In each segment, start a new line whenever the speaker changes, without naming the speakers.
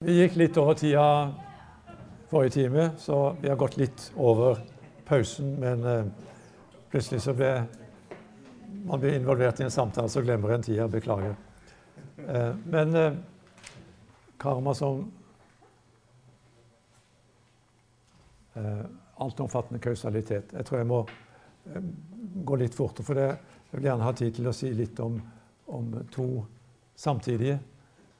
Vi gikk litt over tida forrige time, så vi har gått litt over pausen. Men eh, plutselig så ble man blir involvert i en samtale, så glemmer en tida. Beklager. Eh, men eh, karma som eh, altomfattende kausalitet. Jeg tror jeg må gå litt fortere, for det. jeg vil gjerne ha tid til å si litt om, om to samtidige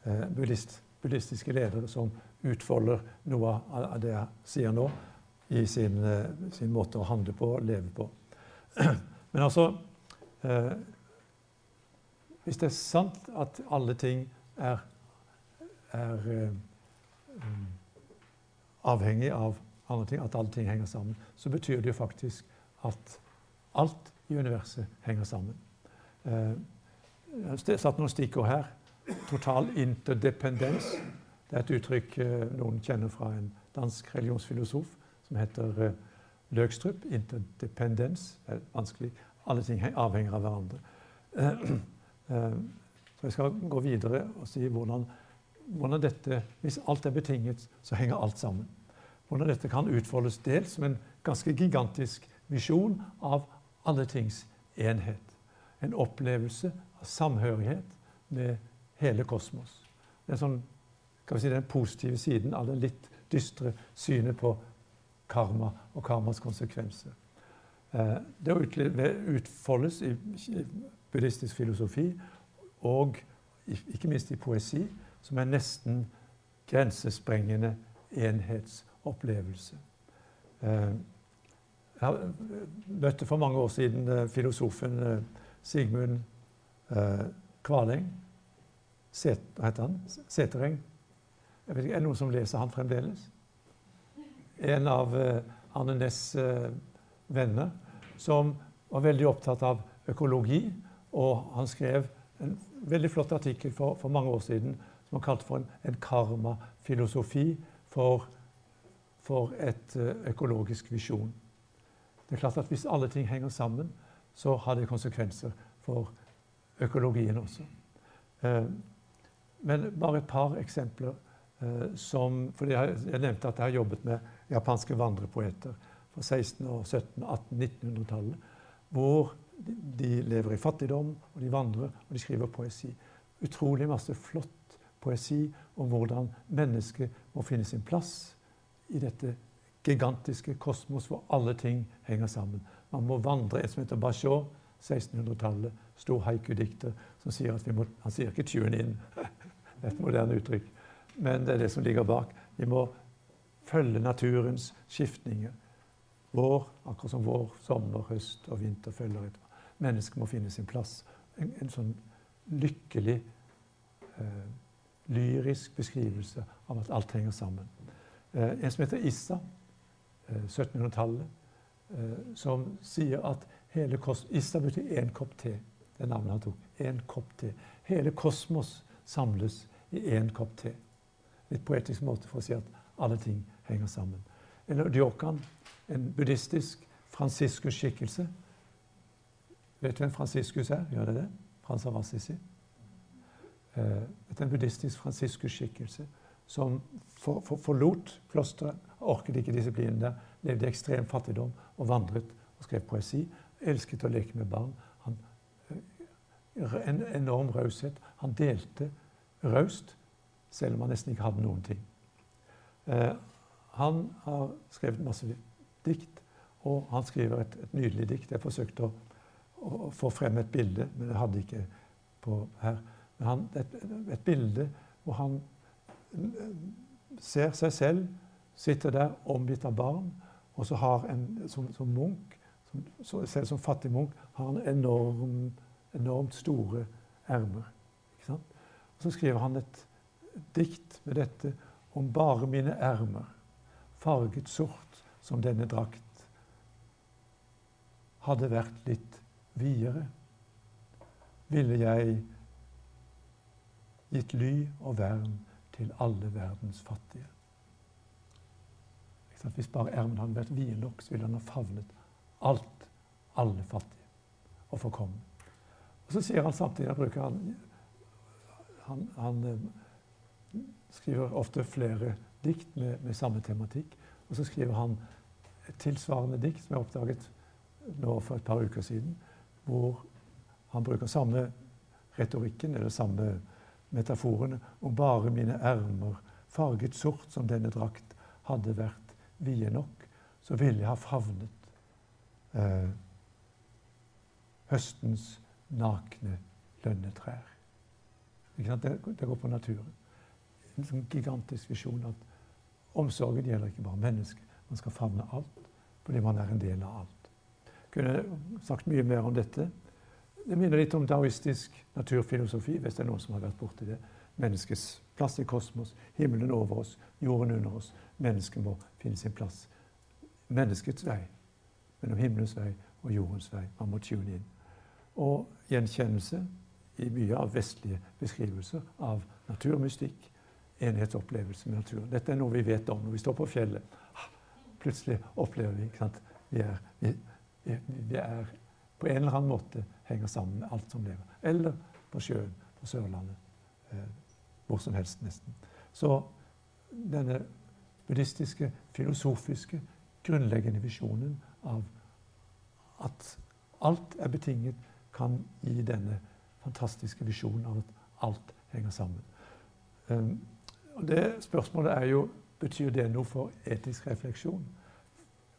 eh, buddhist buddhistiske ledere som utfolder noe av det jeg sier nå, i sin, eh, sin måte å handle på og leve på. Men altså eh, Hvis det er sant at alle ting er, er eh, avhengig av andre ting, at alle ting henger sammen, så betyr det jo faktisk at alt i universet henger sammen. Eh, jeg har satt noen stikkord her total interdependens. Det er et uttrykk eh, noen kjenner fra en dansk religionsfilosof som heter eh, Løgstrup. Interdependens. Det er vanskelig. Alle ting avhenger av hverandre. Eh, så jeg skal gå videre og si hvordan, hvordan dette Hvis alt er betinget, så henger alt sammen. Hvordan dette kan utfoldes dels som en ganske gigantisk visjon av alle tings enhet. En opplevelse av samhørighet med hele kosmos. Det er sånn, si, den positive siden av det litt dystre synet på karma og karmas konsekvenser. Eh, det utfoldes i buddhistisk filosofi og ikke minst i poesi, som er nesten grensesprengende enhetsopplevelse. Eh, jeg møtte for mange år siden eh, filosofen Sigmund Kvaleng Set, hva heter han? Setereng. Jeg vet ikke, Er det noen som leser han fremdeles? En av uh, Arne Næss' uh, venner som var veldig opptatt av økologi. Og han skrev en veldig flott artikkel for, for mange år siden som han kalte for en, en karmafilosofi for, for et uh, økologisk visjon. Det er klart at Hvis alle ting henger sammen, så har det konsekvenser for økologien også. Men bare et par eksempler. Eh, som, fordi jeg, nevnte at jeg har jobbet med japanske vandrepoeter fra 16-, og 17-, 18-, 1900-tallet. Hvor de, lever i fattigdom, og de vandrer, og de skriver poesi. Utrolig masse flott poesi om hvordan mennesket må finne sin plass i dette gigantiske kosmos hvor alle ting henger sammen. Man må vandre. En som heter Bashar, 1600-tallet, stor haiku-dikter, som sier at vi må Han sier ikke 'tune in', et moderne uttrykk. Men det er det som ligger bak. Vi må følge naturens skiftninger. Vår, akkurat som vår, sommer, høst og vinter følger etter. Mennesket må finne sin plass. En, en sånn lykkelig, eh, lyrisk beskrivelse av at alt henger sammen. Eh, en som heter Issa, eh, 1700-tallet, eh, som sier at hele kosmos Issa betyr én kopp te. Det er navnet han tok. Én kopp te. Hele kosmos samles i én kopp te. Litt poetisk måte for å si at alle ting henger sammen. Eller Dyokan, en buddhistisk fransiskus-skikkelse. Vet du hvem Fransiskus er? Gjør det det? Frans av Assisi. Eh, en buddhistisk fransiskus-skikkelse som for, for, forlot klosteret, orket ikke disiplinen der, levde i ekstrem fattigdom og vandret og skrev poesi. Elsket å leke med barn. Han, eh, en enorm raushet. Han delte raust, selv om han nesten ikke hadde noen ting. Eh, han har skrevet masse dikt, og han skriver et, et nydelig dikt. Jeg forsøkte å, å, få frem et bilde, men jeg hadde ikke på her. Han, et, et bilde hvor han eh, ser seg selv sitter der omgitt av barn, og så har en som, som munk, som, selv som fattig munk, har han enorm, enormt store ermer. Så skriver han et dikt med dette om bare mine ermer, farget sort som denne drakt, hadde vært litt videre, ville jeg gitt ly og vern til alle verdens fattige. Hvis bare ermen hadde vært vide nok, så ville han ha favnet alt, alle fattige, og forkomne. Og så sier han samtidig, da bruker han han, han, skriver ofte flere dikt med, med, samme tematikk. Og så skriver han et tilsvarende dikt som jeg oppdaget nå for et par uker siden, hvor han bruker samme retorikken, eller samme metaforene, om bare mine ermer, farget sort som denne drakt, hadde vært vide nok, så ville jeg ha favnet eh, høstens nakne lønnetrær. Det, det, går på naturen. En sånn gigantisk visjon at omsorgen gjelder ikke bare mennesket. Man skal favne alt fordi man er en del av alt. Jeg kunne sagt mye mer om dette. Det minner litt om daoistisk naturfilosofi, hvis det er noen som har vært borti det. Menneskets plass i kosmos, himmelen over oss, jorden under oss. Mennesket må finne sin plass. Menneskets vei mellom himmelens vei og jordens vei. Man må tune inn. Og gjenkjennelse i mye av vestlige beskrivelser av naturmystikk, enhetsopplevelse med naturen. Dette er noe vi vet om når vi står på fjellet. Plutselig opplever vi at vi vi, vi er på en eller annen måte henger sammen med alt som lever. Eller på sjøen på Sørlandet. Eh, hvor som helst, nesten. Så denne buddhistiske, filosofiske, grunnleggende visjonen av at alt er betinget, kan gi denne fantastiske visjonen av at alt henger sammen. Um, og det Spørsmålet er jo betyr det noe for etisk refleksjon.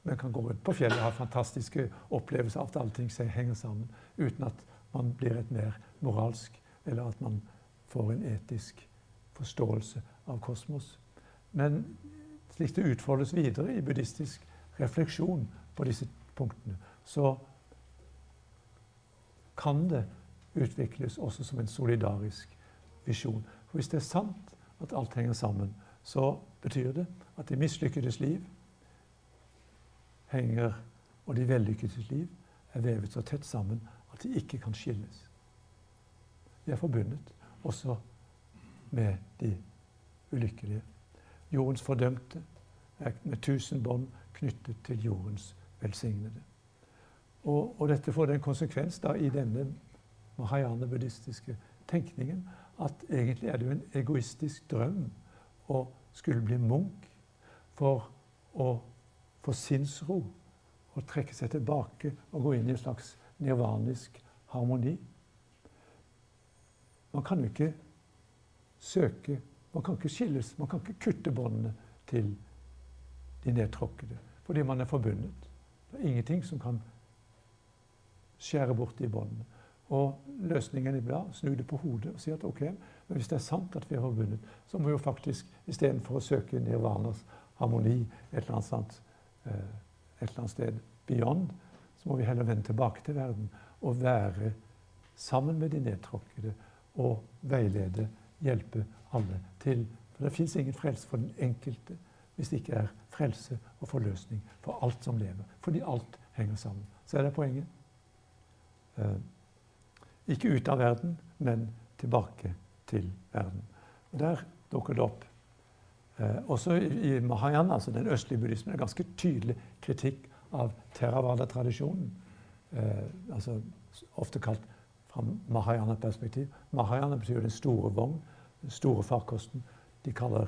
Man kan gå ut på fjellet og ha fantastiske opplevelser av at allting henger sammen, uten at man blir et mer moralsk, eller at man får en etisk forståelse av kosmos. Men slik det utfoldes videre i buddhistisk refleksjon på disse punktene, så kan det utvikles også som en solidarisk visjon. For hvis det er sant at alt henger sammen, så betyr det at de mislykkedes liv henger, og de vellykkedes liv er vevet så tett sammen at de ikke kan skilles. De er forbundet også med de ulykkelige. Jordens fordømte er med tusen bånd knyttet til jordens velsignede. Og, og, dette får den konsekvens da i denne mahayana-buddhistiske tenkningen at egentlig er det jo en egoistisk drøm å skulle bli munk for å få sinnsro og trekke seg tilbake og gå inn i en slags nirvanisk harmoni. Man kan jo ikke søke Man kan ikke skilles, man kan ikke kutte båndene til de nedtråkkede fordi man er forbundet. Det er ingenting som kan skjære bort de båndene. Og løsningen er å snu det på hodet og si at ok, men hvis det er sant at vi er forbundet, så må vi jo faktisk istedenfor å søke nirvanas harmoni et eller annet, sant, eh, et eller annet sted beyond, så må vi heller vende tilbake til verden og være sammen med de nedtråkkede og veilede, hjelpe alle til. For det fins ingen frelse for den enkelte hvis det ikke er frelse og forløsning for alt som lever. Fordi alt henger sammen. Så er det poenget. Ikke ut av verden, men tilbake til verden. Og Der dukker det opp eh, også i Mahayana, altså den østlige buddhismen, en ganske tydelig kritikk av Theravada-tradisjonen. Eh, altså ofte kalt fra Mahayana-perspektiv. Mahayana betyr den store vogn, den store farkosten. De kaller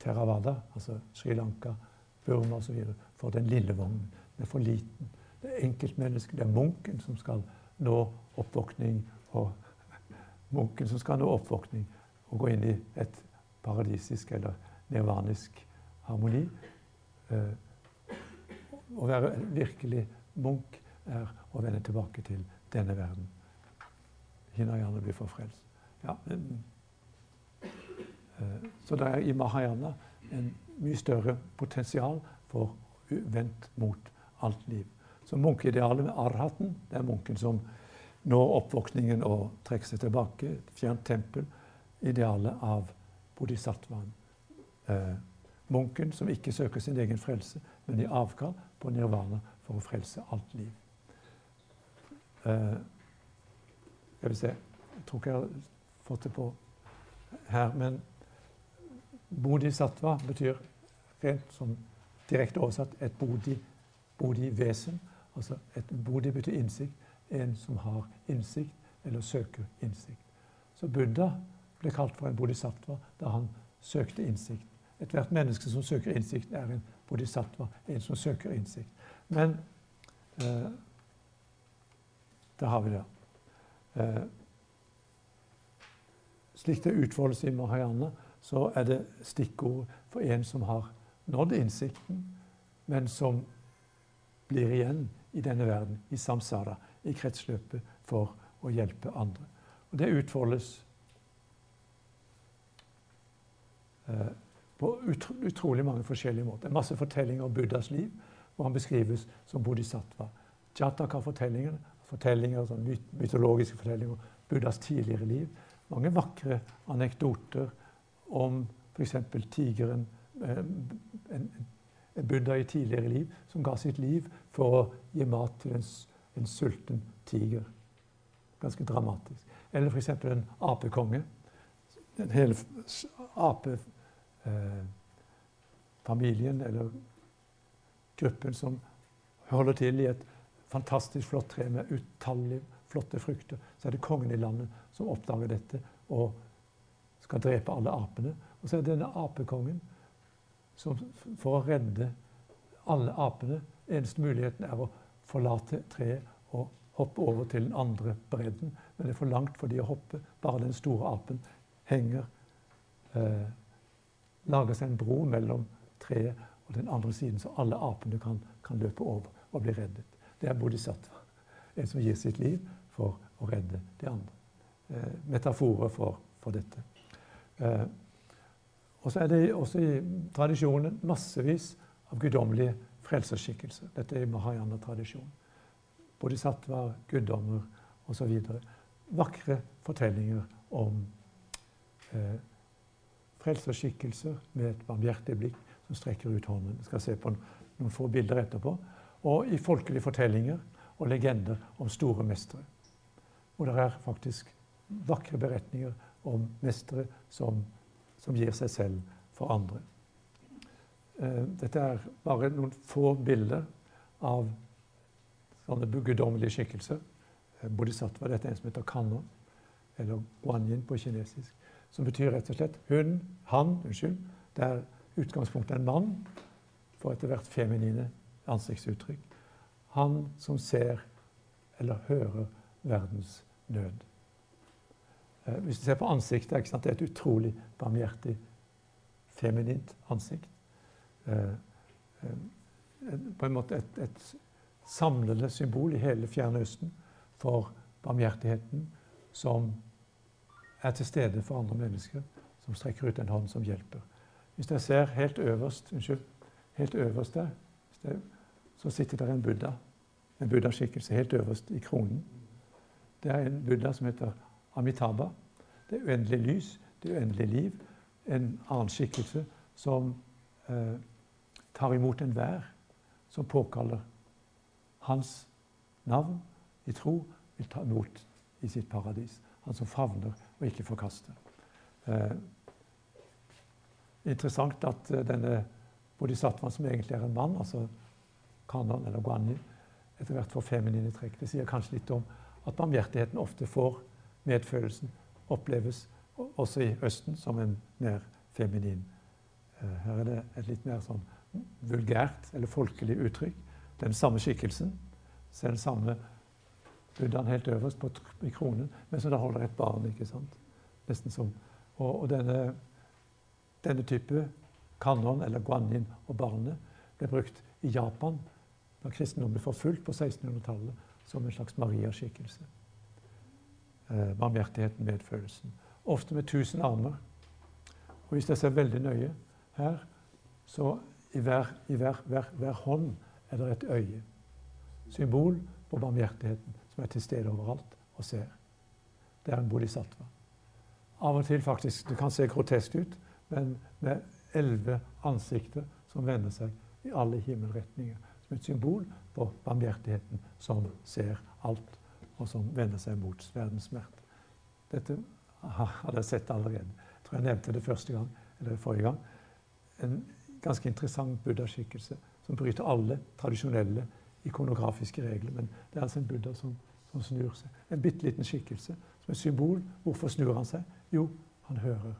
Theravada, altså Sri Lanka, Burma osv., for den lille vognen. Den er for liten. Det er enkeltmennesket, det er munken som skal nå oppvåkning, og munken som skal nå oppvåkning og gå inn i et paradisisk eller nirvanisk harmoni. Eh, å være virkelig munk er å vende tilbake til denne verden. Hinayana blir forfrelst. Ja, eh, så det er i Mahayana en mye større potensial for vendt mot alt liv. Så munkeidealet med arhaten, det er munken som når oppvåkningen og trekker seg tilbake. Et fjernt tempel. Idealet av bodhisattvaen. Eh, munken som ikke søker sin egen frelse, men gir avkall på nirvana for å frelse alt liv. Eh, jeg vil se Jeg tror ikke jeg har fått det på her, men bodhisattva betyr rent som direkte oversatt et bodhi-vesen. Altså et bodhi betyr innsikt. En som har innsikt, eller søker innsikt. Så Buddha ble kalt for en bodhisattva da han søkte innsikt. Ethvert menneske som søker innsikt, er en bodhisattva, en som søker innsikt. Men eh, der har vi det. Eh, slik det utfoldes i Mahayana, så er det stikkord for en som har nådd innsikten, men som blir igjen i denne verden, i samsara, i kretsløpet, for å hjelpe andre. Og Det utfoldes eh, på utrolig mange forskjellige måter. En masse fortellinger om Buddhas liv, hvor han beskrives som bodhisattva. Jataka-fortellingene, fortellinger, sånn mytologiske fortellinger om Buddhas tidligere liv. Mange vakre anekdoter om f.eks. tigeren, eh, en, en buddha i tidligere liv, som ga sitt liv for å gi mat til en, en sulten tiger. Ganske dramatisk. Eller f.eks. en apekonge. Den hele apefamilien, eh, eller gruppen som holder til i et fantastisk flott tre med utallige flotte frukter. Så er det kongen i landet som oppdager dette og skal drepe alle apene. Og så er det denne apekongen som for å redde alle apene Eneste muligheten er å forlate treet og hoppe over til den andre bredden. Men det er for langt for de å hoppe. Bare den store apen henger eh, Lager seg en bro mellom treet og den andre siden, så alle apene kan, kan løpe over og bli reddet. Det er bodhisattva. En som gir sitt liv for å redde de andre. Eh, metaforer for, for dette. Eh, og så er det også i tradisjonen massevis av guddommelige frelserskikkelser. Dette er mahayana-tradisjonen. Bodhisattvaer, guddommer osv. Vakre fortellinger om eh, frelserskikkelser med et barmhjertig blikk som strekker ut hånden. Vi skal se på noen få bilder etterpå. Og i folkelige fortellinger og legender om store mestere. Og det er faktisk vakre beretninger om mestere som, som gir seg selv for andre. Eh, dette er bare noen få bilder av sånne guddommelige skikkelser. Eh, bodhisattva dette er en som heter Kanno, eller Guanyin på kinesisk. Som betyr rett og slett hun, han, unnskyld. Det er utgangspunktet en mann for etter hvert feminine ansiktsuttrykk. Han som ser eller hører verdens nød. Eh, hvis du ser på ansiktet, det er et utrolig barmhjertig, feminint ansikt. Eh, eh, på en måte et, et samlende symbol i hele Fjerne Østen for barmhjertigheten som er til stede for andre mennesker, som strekker ut en hånd som hjelper. Hvis dere ser helt øverst, unnskyld, helt øverst der, så sitter der en buddha. En buddhaskikkelse helt øverst i kronen. Det er en buddha som heter Amitabha. Det er uendelig lys, det er uendelig liv. En annen skikkelse som eh, tar imot enhver som påkaller hans navn i tro, vil ta imot i sitt paradis. Han som favner og ikke forkaster. Eh, interessant at eh, denne bodhisattvaen, som egentlig er en mann, altså kanon eller guanyin, etter hvert får feminine trekk. Det sier kanskje litt om at barmhjertigheten ofte får medfølelsen, oppleves også i Østen som en mer feminin. Eh, her er det et litt mer sånn vulgært eller folkelig uttrykk. Den samme skikkelsen, den samme buddhaen helt øverst på, i kronen, men som da holder et barn. ikke sant? Nesten som, Og, og denne, denne, type kanon, eller guanyin og barnet, ble brukt i Japan da kristendommen ble forfulgt på 1600-tallet som en slags Maria-skikkelse. Eh, barmhjertigheten, medfølelsen. Ofte med tusen armer. Og hvis jeg ser veldig nøye her, så i hver, i hver, hver, hver hånd er det et øye. Symbol på barmhjertigheten som er til stede overalt og ser. Det er en bodhisattva. Av og til faktisk, Det kan se grotesk ut, men med elleve ansikter som vender seg i alle himmelretninger. Som et symbol på barmhjertigheten som ser alt, og som vender seg mot verdens smerte. Dette hadde jeg sett allerede. Jeg tror jeg nevnte det første gang, eller forrige gang. En ganske interessant buddhaskikkelse som bryter alle tradisjonelle ikonografiske regler. Men det er altså en buddha som, som snur seg. En bitte liten skikkelse som et symbol. Hvorfor snur han seg? Jo, han hører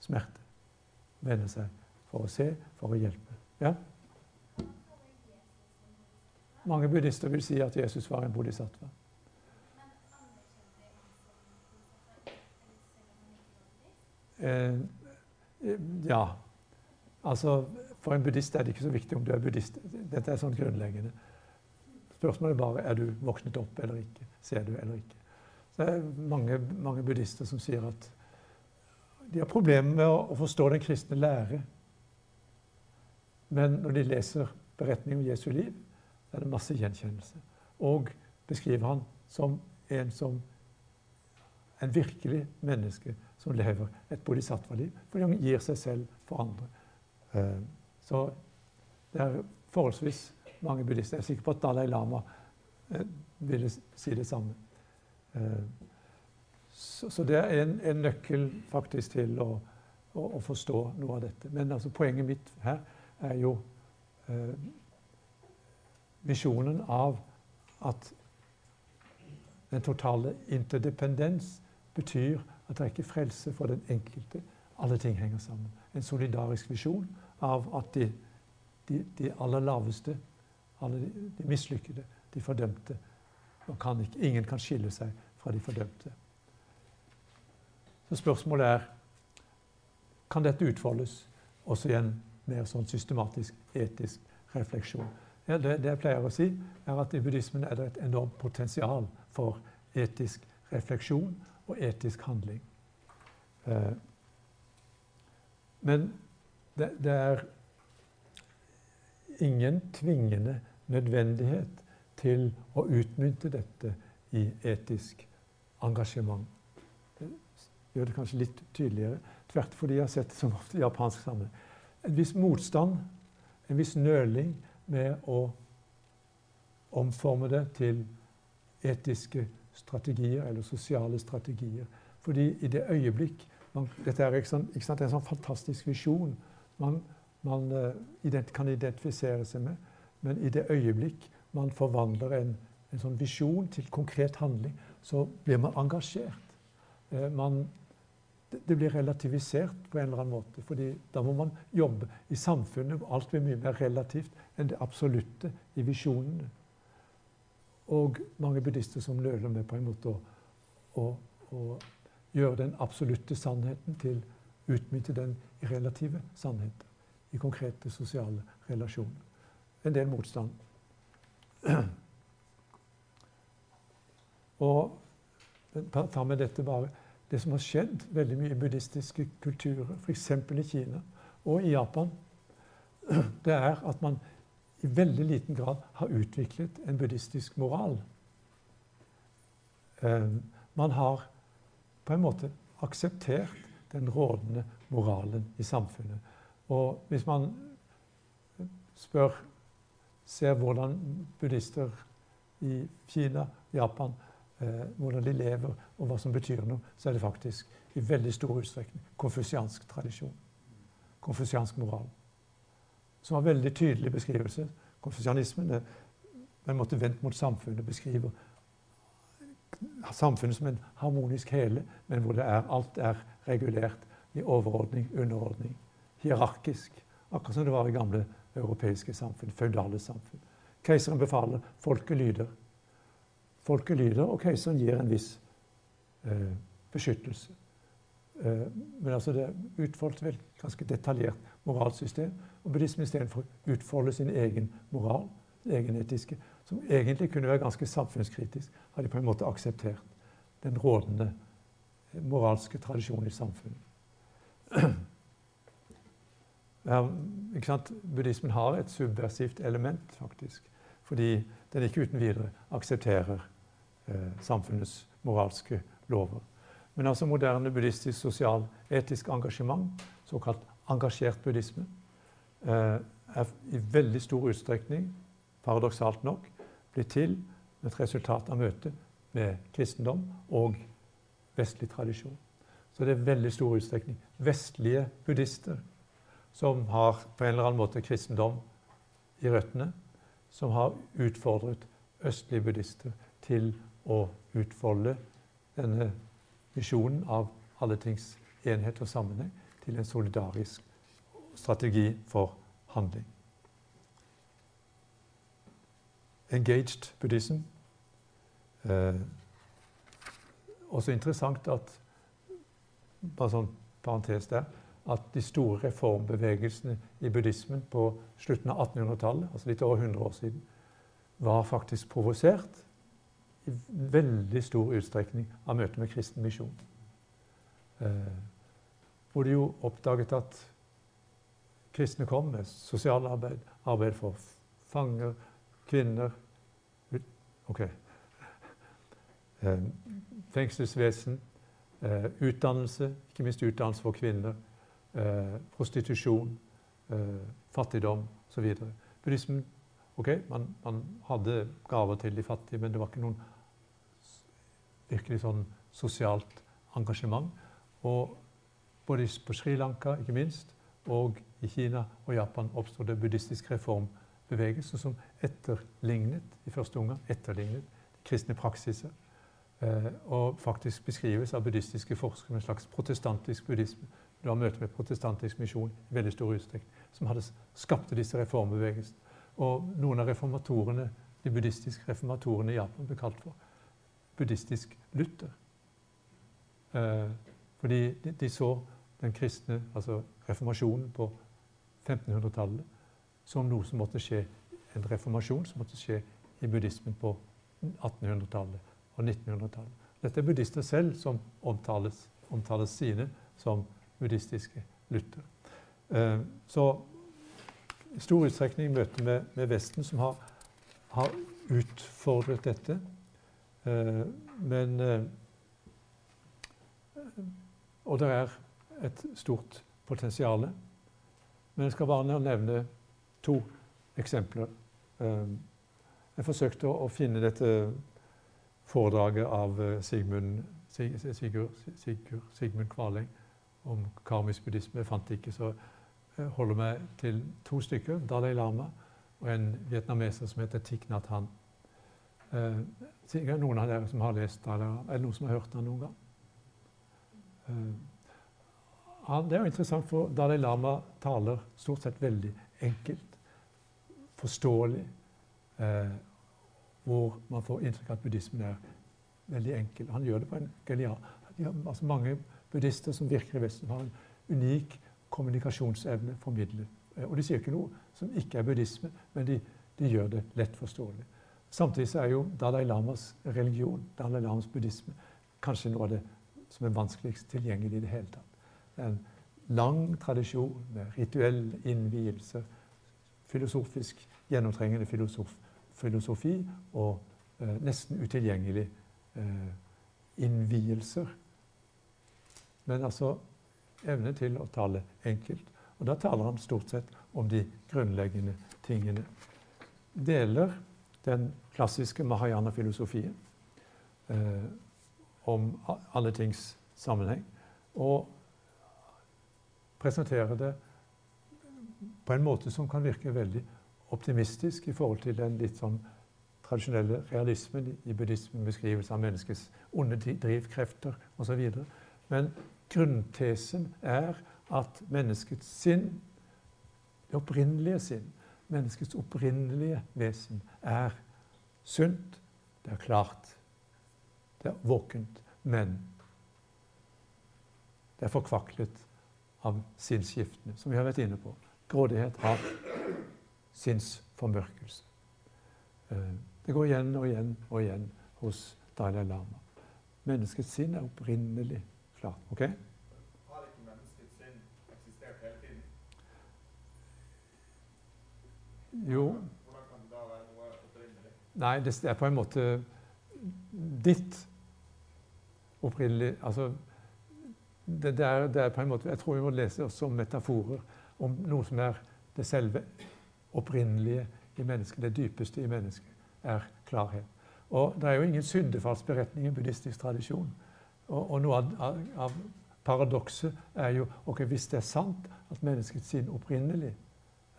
smerte. Vender seg for å se, for å hjelpe. Ja? Mange buddhister vil si at Jesus var en bodhisattva. Eh, ja. Altså, For en buddhist er det ikke så viktig om du er buddhist. Dette er sånn grunnleggende. Spørsmålet er bare er du våknet opp eller ikke. Ser du eller ikke. Så det er mange, mange buddhister som sier at de har problemer med å, forstå den kristne lære. Men når de leser beretningen om Jesu liv, er det masse gjenkjennelse. Og beskriver han som en som en virkelig menneske som lever et bodhisattva-liv. Fordi han gir seg selv for andre. Eh, så det er forholdsvis mange buddhister. Jeg er sikker på at Dalai Lama eh, ville si det samme. Eh, så, det er en, en nøkkel faktisk til å, å, å, forstå noe av dette. Men altså, poenget mitt her er jo eh, visjonen av at den totale interdependens betyr at det er ikke frelse for den enkelte. Alle ting henger sammen. En solidarisk visjon av at de, de, de aller laveste, alle de, de mislykkede, de fordømte kan ikke, Ingen kan skille seg fra de fordømte. Så spørsmålet er kan dette utfoldes også i en mer sånn systematisk etisk refleksjon. Ja, det, det, jeg pleier å si, er at i buddhismen er det et enormt potensial for etisk refleksjon og etisk handling. Eh, men det, det, er ingen tvingende nødvendighet til å utmynte dette i etisk engasjement. Det gjør det kanskje litt tydeligere. Tvert fordi jeg har sett det som ofte i japansk sammenheng. En viss motstand, en viss nøling med å omforme det til etiske strategier eller sosiale strategier. Fordi i det øyeblikk man, Dette er ikke sant, ikke sant, en sånn fantastisk visjon man, man ident kan identifisere seg med. Men i det øyeblikk man forvandler en, en sånn visjon til konkret handling, så blir man engasjert. Eh, man, det, blir relativisert på en eller annen måte. fordi da må man jobbe i samfunnet hvor alt blir mye mer relativt enn det absolutte i visjonene. Og mange buddhister som nøler med på en måte å, å, å gjøre den absolutte sannheten til utmynte den relative sannheter. I konkrete sosiale relasjoner. En del motstand. Og ta med dette bare det som har skjedd veldig mye i buddhistiske kulturer, f.eks. i Kina og i Japan, det er at man i veldig liten grad har utviklet en buddhistisk moral. Ehm, man har på en måte akseptert den rådende moralen i samfunnet. Og hvis man spør Ser hvordan buddhister i Kina, Japan, eh, hvordan de lever, og hva som betyr noe, så er det faktisk i veldig stor utstrekning konfusiansk tradisjon. Konfusiansk moral som har veldig tydelig beskrivelse. Konfusianismen er på en måte vendt mot samfunnet, beskriver samfunnet som en harmonisk hele, men hvor er, alt er regulert i overordning, underordning, hierarkisk. Akkurat som det var i gamle europeiske samfunn, føydale samfunn. Keiseren befaler, folket lyder. Folket lyder, og keiseren gir en viss eh, beskyttelse. Eh, men altså det utfoldet vel ganske detaljert moralsystem. Og buddhismen istedenfor utfolder sin egen moral, egen etiske, som egentlig kunne være ganske samfunnskritisk, har de på en måte akseptert den rådende moralske tradisjonen i samfunnet. Ja, Buddhismen har et subversivt element, faktisk. Fordi den ikke uten videre aksepterer eh, samfunnets moralske lover. Men altså moderne buddhistisk sosial-etisk engasjement, såkalt engasjert buddhisme, eh, er i veldig stor utstrekning, paradoksalt nok, blitt til et resultat av møtet med kristendom og vestlig tradisjon. Så det er veldig stor utstrekning vestlige buddhister som har på en eller annen måte kristendom i røttene, som har utfordret østlige buddhister til å utfolde denne visjonen av alle tings enhet og sammenheng til en solidarisk strategi for handling. Engaged buddhism. Eh, også interessant at bare sånn parentes der, at de store reformbevegelsene i buddhismen på slutten av 1800-tallet, altså litt over 100 år siden, var faktisk provosert i veldig stor utstrekning av møtet med kristen misjon. Eh, hvor de jo oppdaget at kristne kom med sosialarbeid, arbeid for fanger, kvinner Ok. Eh, fengselsvesen, eh, utdannelse, ikke minst utdannelse for kvinner, eh, prostitusjon, fattigdom osv. Buddhismen Ok, man, man, hadde gaver til de fattige, men det var ikke noen virkelig sånn sosialt engasjement. Og både på Sri Lanka ikke minst, og i Kina og Japan oppstod det buddhistisk reformbevegelse som etterlignet i første omgang etterlignet kristne praksiser. Eh, og faktisk beskrives av buddhistiske forskere med en slags protestantisk buddhisme. Du har møte med protestantisk misjon i veldig stor utstrekning, som hadde skapte disse reformbevegelsene. Og noen av reformatorene, de buddhistiske reformatorene i Japan ble kalt for buddhistisk Luther. Eh, fordi de, så den kristne, altså reformasjonen på 1500-tallet, som noe som måtte skje, en reformasjon som måtte skje i buddhismen på 1800-tallet og 1900-tallet. Dette er buddhister selv som omtales, omtales sine som buddhistiske Luther. Eh, så i stor utstrekning møte med, med Vesten som har, har, utfordret dette. Eh, men eh, Og det er et stort potensial. Men jeg skal bare nevne to eksempler. Jeg forsøkte å finne dette foredraget av eh, Sigmund, Sigurd, Sigurd, Sigmund Kvaleng om karmisk buddhisme. Jeg fant det ikke, så jeg holder meg til to stykker. Dalai Lama og en vietnameser som heter Thich Nhat Han. Eh, sikkert noen av dere som har lest Dalai Lama. Er det noen som har hørt han noen gang? Eh, han, det er jo interessant, for Dalai Lama taler stort sett veldig enkelt, forståelig. Eh, hvor man får inntrykk av at buddhismen er veldig enkel. Han gjør det på en genial De har altså mange buddhister som virker i Vesten, har en unik kommunikasjonsevne formidlet. Eh, og de sier ikke noe som ikke er buddhisme, men de, de gjør det lett forståelig. Samtidig så er jo Dalai Lamas religion, Dalai Lamas buddhisme, kanskje noe av det som er vanskeligst tilgjengelig i det hele tatt. Det er en lang tradisjon med rituell innvielse, filosofisk gjennomtrengende filosof, filosofi og eh, nesten utilgjengelige eh, innvielser. Men altså evne til å tale enkelt. Og da taler han stort sett om de grunnleggende tingene. Deler den klassiske mahayana-filosofien eh, om alle tings sammenheng. Og presenterer det på en måte som kan virke veldig optimistisk i forhold til den litt sånn tradisjonelle realismen i buddhismen, beskrivelse av menneskets onde drivkrefter osv. Men grunntesen er at menneskets sinn, det opprinnelige sinn, menneskets opprinnelige vesen, er sunt, det er klart, det er våkent, men det er forkvaklet av sinnsskiftene, som vi har vært inne på. Grådighet, hat, sinnsformørkelse. Eh, det går igjen og igjen og igjen hos Dalai Lama. Menneskets sinn er opprinnelig klart. ok?
Har ikke menneskets sinn eksistert hele tiden?
Jo.
Hvordan kan det da være noe opprinnelig?
Nei, det er på en måte ditt opprinnelig Altså det, det, er, det, er, på en måte Jeg tror vi må lese oss som metaforer om noe som er det selve opprinnelige i mennesket, det dypeste i mennesket, er klarhet. Og Det er jo ingen syndefallsberetning i buddhistisk tradisjon. Og, og noe av, av, paradokset er jo ok, hvis det er sant at menneskets sinn opprinnelig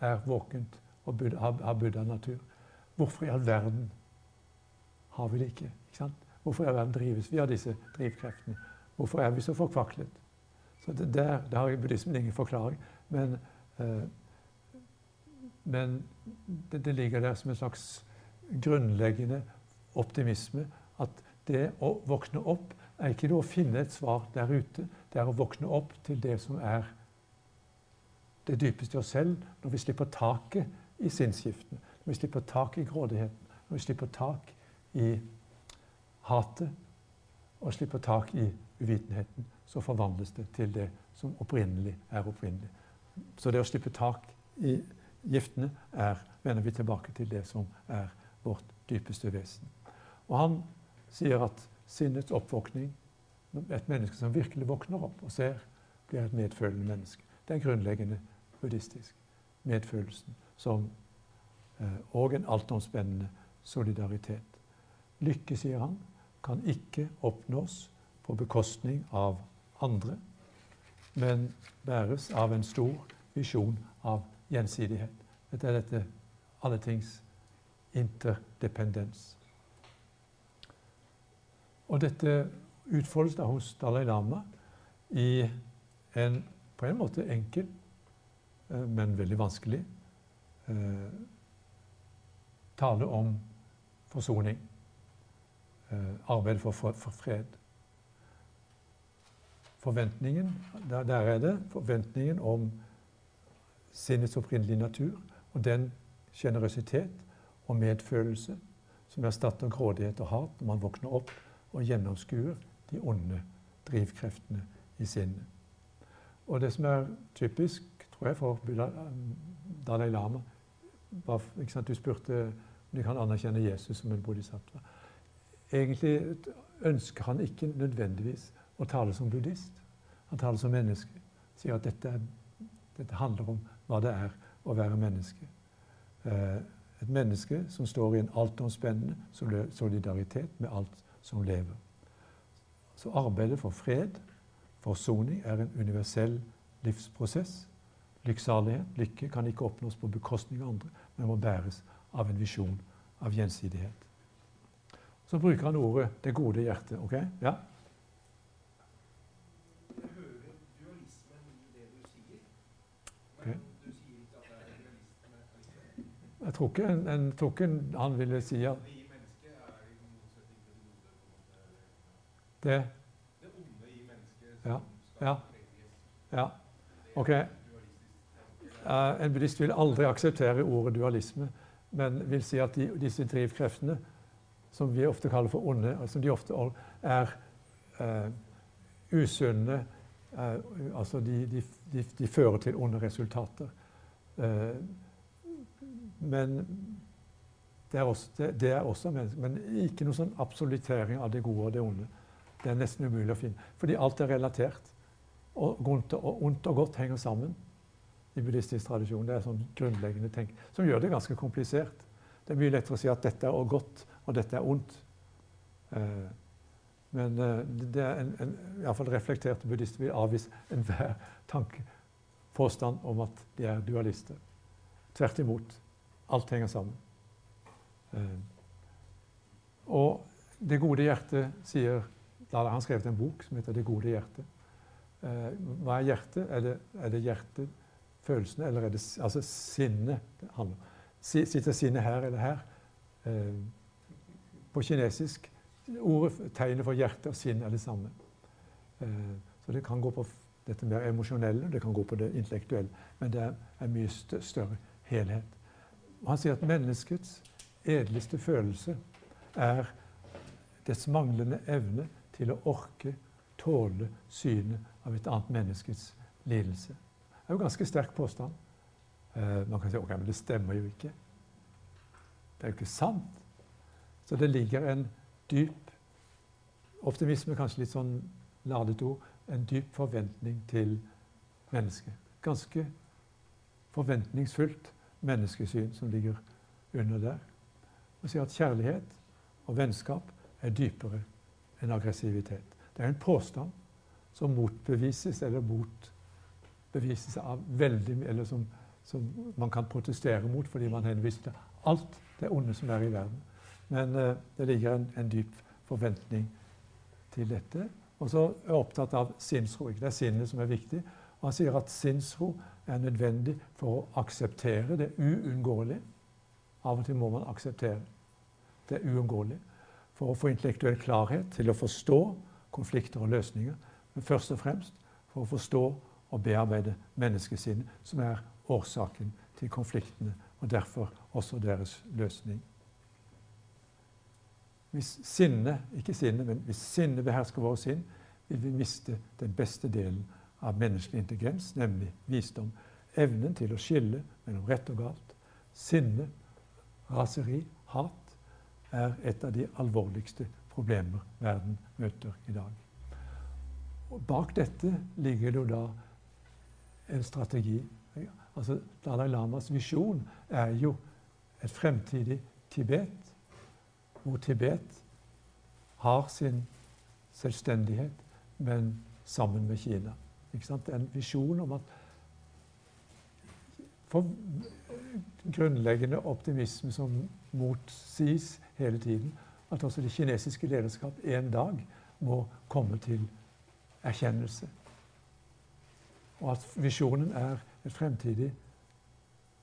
er våkent og Buddha, har, har Buddha-natur, hvorfor i all verden har vi det ikke? ikke sant? Hvorfor i all verden drives vi av disse drivkreftene? Hvorfor er vi så forkvaklet? Så det, der, det har buddhismen ingen forklaring. Men Eh, men det, det, ligger der som en slags grunnleggende optimisme at det å våkne opp er ikke det å finne et svar der ute. Det er å våkne opp til det som er det dypeste i oss selv, når vi slipper taket i sinnsskiftene, når vi slipper tak i grådigheten, når vi slipper tak i hatet og slipper tak i uvitenheten, så forvandles det til det som opprinnelig er opprinnelig. Så det å slippe tak i giftene er, vender vi tilbake til det som er vårt dypeste vesen. Og han sier at sinnets oppvåkning, et menneske som virkelig våkner opp og ser, blir et medfølende menneske. Det er grunnleggende buddhistisk. Medfølelsen som eh, og en altomspennende solidaritet. Lykke, sier han, kan ikke oppnås på bekostning av andre, men bæres av en stor visjon av gjensidighet. Dette er dette alle tings interdependens. Og dette utfoldes da hos Dalai Lama i en på en måte enkel, eh, men veldig vanskelig eh, tale om forsoning. Eh, arbeid for, for, fred. Forventningen, der, der er det forventningen om sinnets opprinnelige natur og den sjenerøsitet og medfølelse som erstatter grådighet og hat når man våkner opp og gjennomskuer de onde drivkreftene i sinnet. Og det som er typisk, tror jeg, for Dalai Lama var, Du spurte om du kan anerkjenne Jesus som en bodhisattva. Egentlig ønsker han ikke nødvendigvis å tale som buddhist. Han taler som menneske. Sier at dette, dette handler om hva det er å være menneske. Eh, et menneske som står i en altomspennende solidaritet med alt som lever. Så arbeidet for fred, forsoning, er en universell livsprosess. Lykksalighet, lykke, kan ikke oppnås på bekostning av andre, men må bæres av en visjon av gjensidighet. Så bruker han ordet 'det gode hjertet'. ok? Ja? Jeg tror ikke, en, en, tror ikke han ville si at Det Ja. Ja. ja. OK. En buddhist vil aldri akseptere ordet dualisme, men vil si at de, disse drivkreftene, som vi ofte kaller for onde, som de ofte er uh, usunne uh, Altså de, de, de, fører til onde resultater. Men det er, også, det, det er også mennesker. Men ikke noe sånn absoluttering av det gode og det onde. Det er nesten umulig å finne. Fordi alt er relatert. Og ondt og, ondt og godt henger sammen i buddhistisk tradisjon. Det er sånn grunnleggende tenk som gjør det ganske komplisert. Det er mye lettere å si at dette er godt, og dette er ondt. Eh, men eh, det er en, en iallfall reflekterte buddhister vil avvise enhver tanke, påstand om at de er dualister. Tvert imot. Alt henger sammen. Eh, og Det gode hjertet sier Da har han skrevet en bok som heter Det gode hjertet. Eh, hva er hjertet? Er det, er det hjertet, følelsene, eller er det altså sinnet Sitter sinnet her eller her? Eh, på kinesisk ordet, Tegnet for hjerte og sinn er det samme. Så det kan gå på dette mer emosjonelle, det kan gå på det intellektuelle. Men det er en mye større helhet. Han sier at menneskets edleste følelse er dets manglende evne til å orke, tåle synet av et annet menneskets lidelse. Det er jo ganske sterk påstand. Eh, man kan si ok, men det stemmer jo ikke. Det er jo ikke sant. Så det ligger en dyp Optimisme kanskje litt sånn ladet ord. En dyp forventning til mennesket. Ganske forventningsfullt menneskesyn som ligger under der. Og sier at kjærlighet og vennskap er dypere enn aggressivitet. Det er en påstand som motbevises eller motbevises av veldig Eller som, som, man kan protestere mot fordi man henviser til alt det onde som er i verden. Men uh, det ligger en, en, dyp forventning til dette. Og så er jeg opptatt av sinnsro. Det er sinnet som er viktig. Og Han sier at sinnsro er nødvendig for å akseptere det uunngåelige. Av og til må man akseptere det uunngåelige for å få intellektuell klarhet til å forstå konflikter og løsninger. Men først og fremst for å forstå og bearbeide menneskesinnet, som er årsaken til konfliktene, og derfor også deres løsning. Hvis sinne, ikke sinne, men hvis sinne behersker våre sinn, vil vi miste den beste delen av menneskelig intelligens, nemlig visdom. Evnen til å skille mellom rett og galt. Sinne, raseri, hat er et av de alvorligste problemer verden møter i dag. Og bak dette ligger det jo da en strategi. Altså Dalai Lamas visjon er jo et fremtidig Tibet, hvor Tibet har sin selvstendighet, men sammen med Kina. Ikke sant? En visjon om at For grunnleggende optimisme som motsies hele tiden, at også det kinesiske lederskap en dag må komme til erkjennelse. Og at visjonen er et fremtidig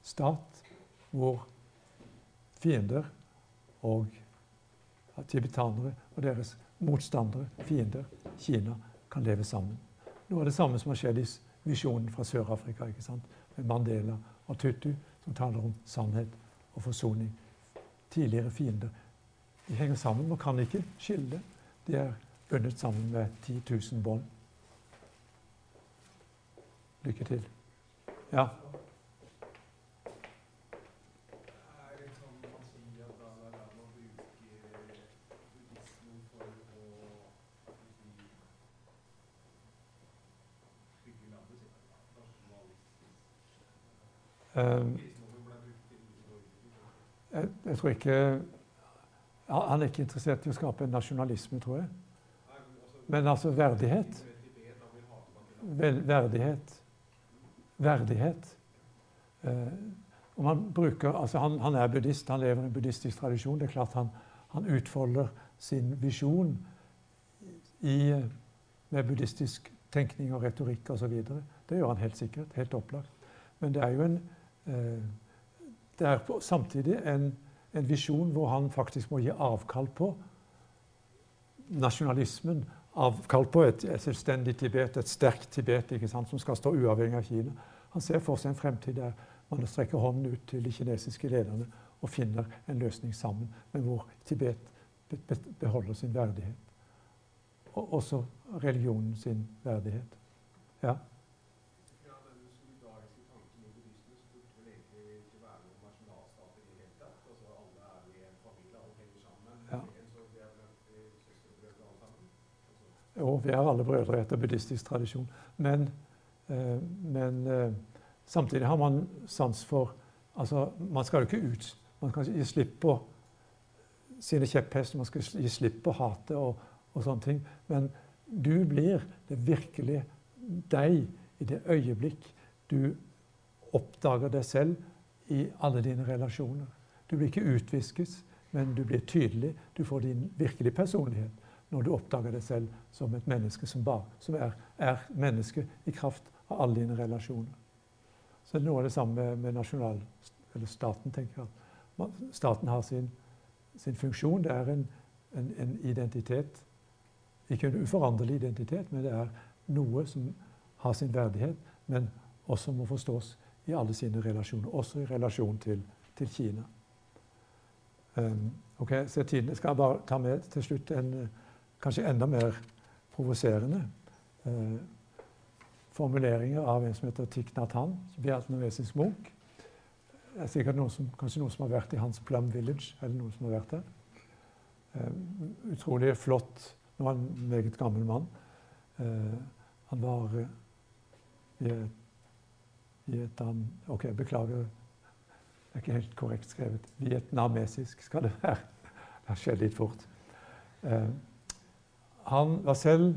stat hvor fiender og tibetanere og deres motstandere, fiender, Kina, kan leve sammen. Noe av det samme som har skjedd i visjonen fra Sør-Afrika, ikke sant? med Mandela og Tutu, som taler om sannhet og forsoning. Tidligere fiender. De henger sammen og kan ikke skille. De er bundet sammen med 10 000 bånd. Lykke til. Ja. Jeg, jeg, tror ikke Han er ikke interessert i å skape nasjonalisme, tror jeg. Men altså verdighet. Vel, verdighet. Verdighet. Uh, om han, bruker, altså han, han, er buddhist, han lever i en buddhistisk tradisjon. Det er klart han, han utfolder sin visjon med buddhistisk tenkning og retorikk osv. Det gjør han helt sikkert. Helt opplagt. Men det er jo en Eh, det er samtidig en, en visjon hvor han faktisk må gi avkall på nasjonalismen. Avkall på et, et selvstendig Tibet, et sterkt Tibet ikke sant, som skal stå uavhengig av Kina. Han ser for seg en fremtid der man strekker hånden ut til de kinesiske lederne og finner en løsning sammen, men hvor Tibet beholder sin verdighet. Og også religionen sin verdighet. Ja. Jo, vi er alle brødre etter buddhistisk tradisjon. Men, eh, men eh, samtidig har man sans for altså, Man skal jo ikke ut Man skal gi slipp på sine kjepphester, man skal gi slipp på hatet og, og, sånne ting. Men du blir det virkelig deg i det øyeblikk du oppdager deg selv i alle dine relasjoner. Du blir ikke utviskes, men du blir tydelig. Du får din virkelige personlighet når du oppdager deg selv som et menneske som, bar, som er, er, menneske i kraft av alle dine relasjoner. Så det er noe av det samme med nasjonal, eller staten. tenker jeg. Staten har sin, sin funksjon. Det er en, en, en, identitet. Ikke en uforanderlig identitet, men det er noe som har sin verdighet, men også må forstås i alle sine relasjoner. Også i relasjon til, til Kina. Um, ok, så tiden. Jeg skal bare ta med til slutt en kanskje enda mer provoserende eh, formuleringer av en som heter Thich Nhat Han, vietnamesisk munk. Det er sikkert noen som, kanskje noen som har vært i hans Plum Village. eller noen som har vært der. Eh, utrolig flott Nå var han en meget gammel mann. Eh, han var an, OK, beklager. Det er ikke helt korrekt skrevet. Vietnamesisk skal det være. Det har skjedd litt fort. Han var selv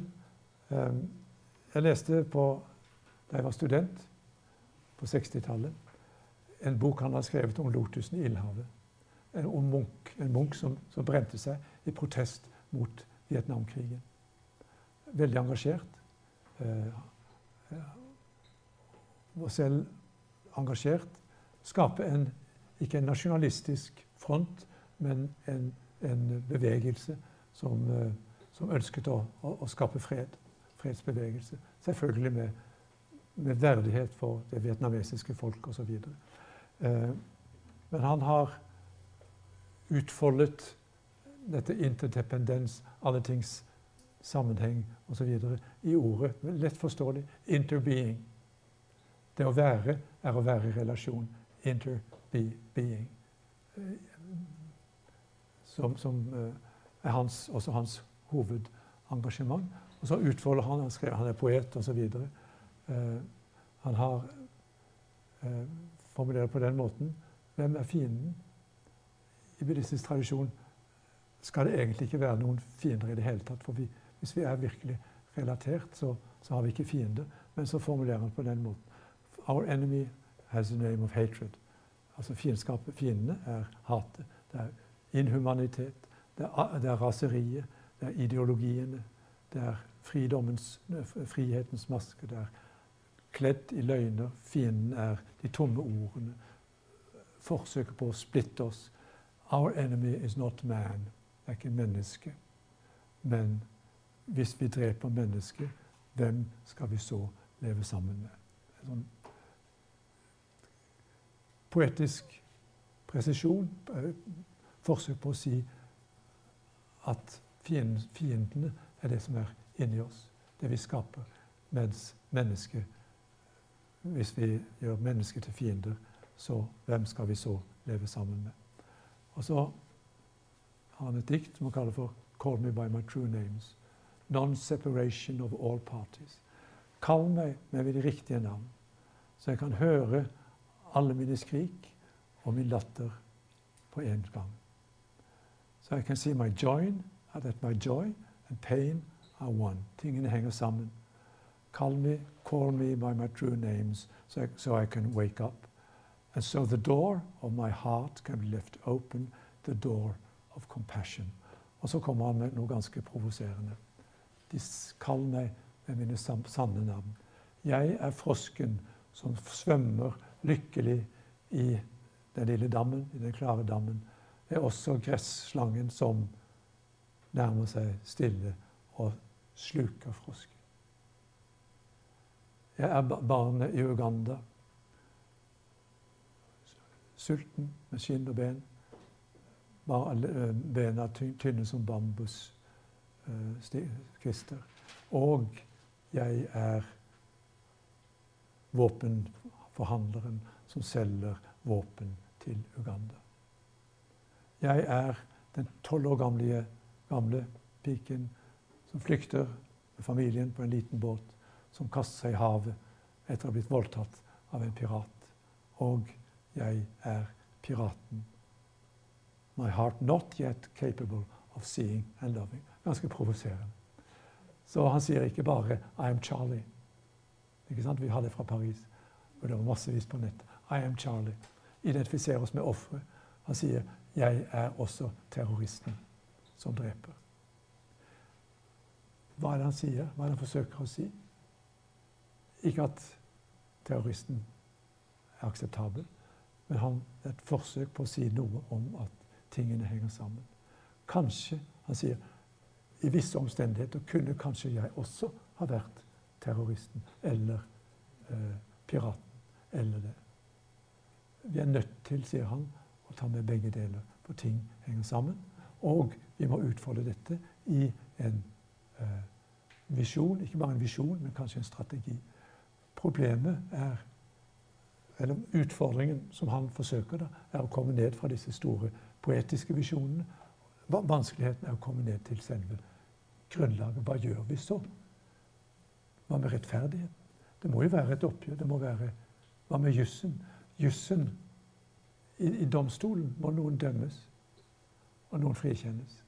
eh, Jeg leste på, da jeg var student på 60-tallet, en bok han har skrevet om lotusen i Ildhavet. En, om munk, en munk som, som, brente seg i protest mot Vietnamkrigen. Veldig engasjert. Eh, var selv engasjert. Skape en, ikke en nasjonalistisk front, men en, en bevegelse som, eh, som ønsket å, å, å, skape fred. Fredsbevegelse. Selvfølgelig med, med verdighet for det vietnamesiske folk osv. Eh, men han har utfoldet dette interdependens, alle tings sammenheng osv. i ordet. Lett forståelig. Interbeing. Det å være er å være i relasjon. Interbeing. Som, som uh, er hans, også hans hovedengasjement. Og så utfolder han Han, skrev, han er poet osv. Eh, han har eh, formulert på den måten Hvem er fienden? I buddhistisk tradisjon skal det egentlig ikke være noen fiender i det hele tatt. For vi, hvis vi er virkelig relatert, så, så, har vi ikke fiender. Men så formulerer han på den måten. Our enemy has a name of hatred. Altså fiendskapet, Fiendene er hatet. Det er inhumanitet. Det er, det er raseriet. Det er ideologiene. Det er frihetens maske. Det er kledd i løgner. Fienden er de tomme ordene. Forsøket på å splitte oss. Our enemy is not man. Det er ikke menneske. Men hvis vi dreper mennesket, hvem skal vi så leve sammen med? En sånn poetisk presisjon, eh, forsøk på å si at fiendene er det som er inni oss, det vi skaper. Mens mennesket Hvis vi gjør mennesket til fiender, så hvem skal vi så leve sammen med? Og så har han et dikt som han kaller for 'Call me by my true names'. Non-separation of all parties. Kall meg med de riktige navn, så jeg kan høre alle mine skrik og min latter på en gang. Så jeg kan si my joy, that my joy and pain are one. Tingene henger sammen. Call me, call me by my true names, so I, so I can wake up. And so the door of my heart can be left open, the door of compassion. Og så kommer han med noe ganske provoserende. De kaller meg med mine sanne navn. Jeg er frosken som svømmer lykkelig i den lille dammen, i den klare dammen. Jeg er også gresslangen som nærmer seg stille og sluker frosken. Jeg er barnet i Uganda. Sulten med skinn og ben. Eh, bena tynne som bambus Eh. Og jeg er våpenforhandleren som selger våpen til Uganda. Jeg er den tolv år gamle, gamle piken som flykter med familien på en liten båt, som kaster seg i havet etter å ha blitt voldtatt av en pirat. Og jeg er piraten. My heart not yet capable of seeing and loving ganske provoserende. Så han sier ikke bare 'I am Charlie'. Ikke sant? Vi har det fra Paris, og det var massevis på nett. 'I am Charlie'. Identifiserer oss med offeret. Han sier 'Jeg er også terroristen som dreper'. Hva er det han sier? Hva er det han forsøker å si? Ikke at terroristen er akseptabel, men han et forsøk på å si noe om at tingene henger sammen. Kanskje han sier i visse omstendigheter kunne kanskje jeg også ha vært terroristen eller eh, piraten eller det. Vi er nødt til, sier han, å ta med begge deler, for ting henger sammen. Og vi må utfolde dette i en eh, visjon, ikke bare en visjon, men kanskje en strategi. Problemet er eller Utfordringen som han forsøker, da, er å komme ned fra disse store poetiske visjonene Vanskeligheten er å komme ned til selve grunnlaget. Hva gjør vi så? Hva med rettferdighet? Det må jo være et oppgjør. Det må være Hva med jussen? Jussen i, i domstolen må noen dømmes, og noen frikjennes.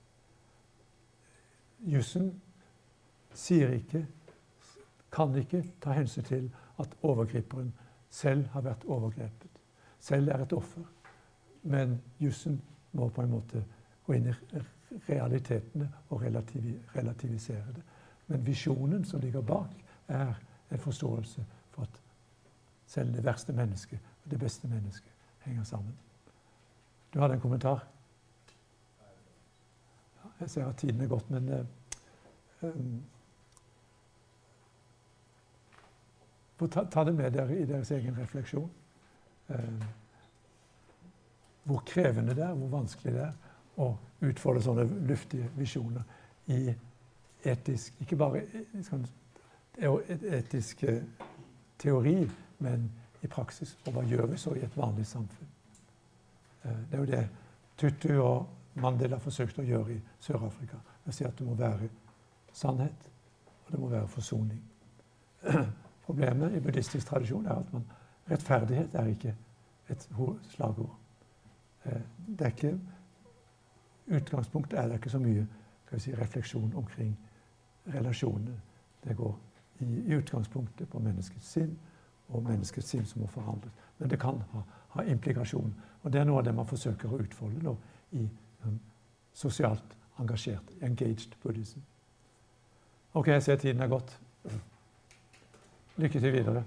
Jussen sier ikke, kan ikke ta hensyn til at overgriperen selv har vært overgrepet. Selv er et offer. Men jussen må på en måte gå inn i realitetene og relativisere det. Men visjonen som ligger bak, er en forståelse for at selv det verste mennesket og det beste mennesket henger sammen. Du hadde en kommentar? Jeg ser at tiden er gått, men uh, um, ta, ta, det med dere i deres egen refleksjon. Uh, hvor krevende det er, hvor vanskelig det er å utfolde sånne luftige visjoner i etisk Ikke bare sånn, etisk teori, men i praksis. Og hva gjør vi så i et vanlig samfunn? Eh, det er jo det Tutu og Mandela forsøkte å gjøre i Sør-Afrika. Jeg sier at det må være sannhet, og det må være forsoning. Problemet i buddhistisk tradisjon er at man, rettferdighet er ikke et slagord. Eh, det er ikke Utgangspunktet er det ikke så mye si, refleksjon omkring relasjonene. Det går i, i utgangspunktet på menneskets sinn og menneskets sinn som må forhandles. Men det kan ha, ha implikasjon. Og det er noe av det man forsøker å utfolde nå i sosialt engasjert, engaged buddhism. Ok, jeg ser tiden er gått. Lykke til videre.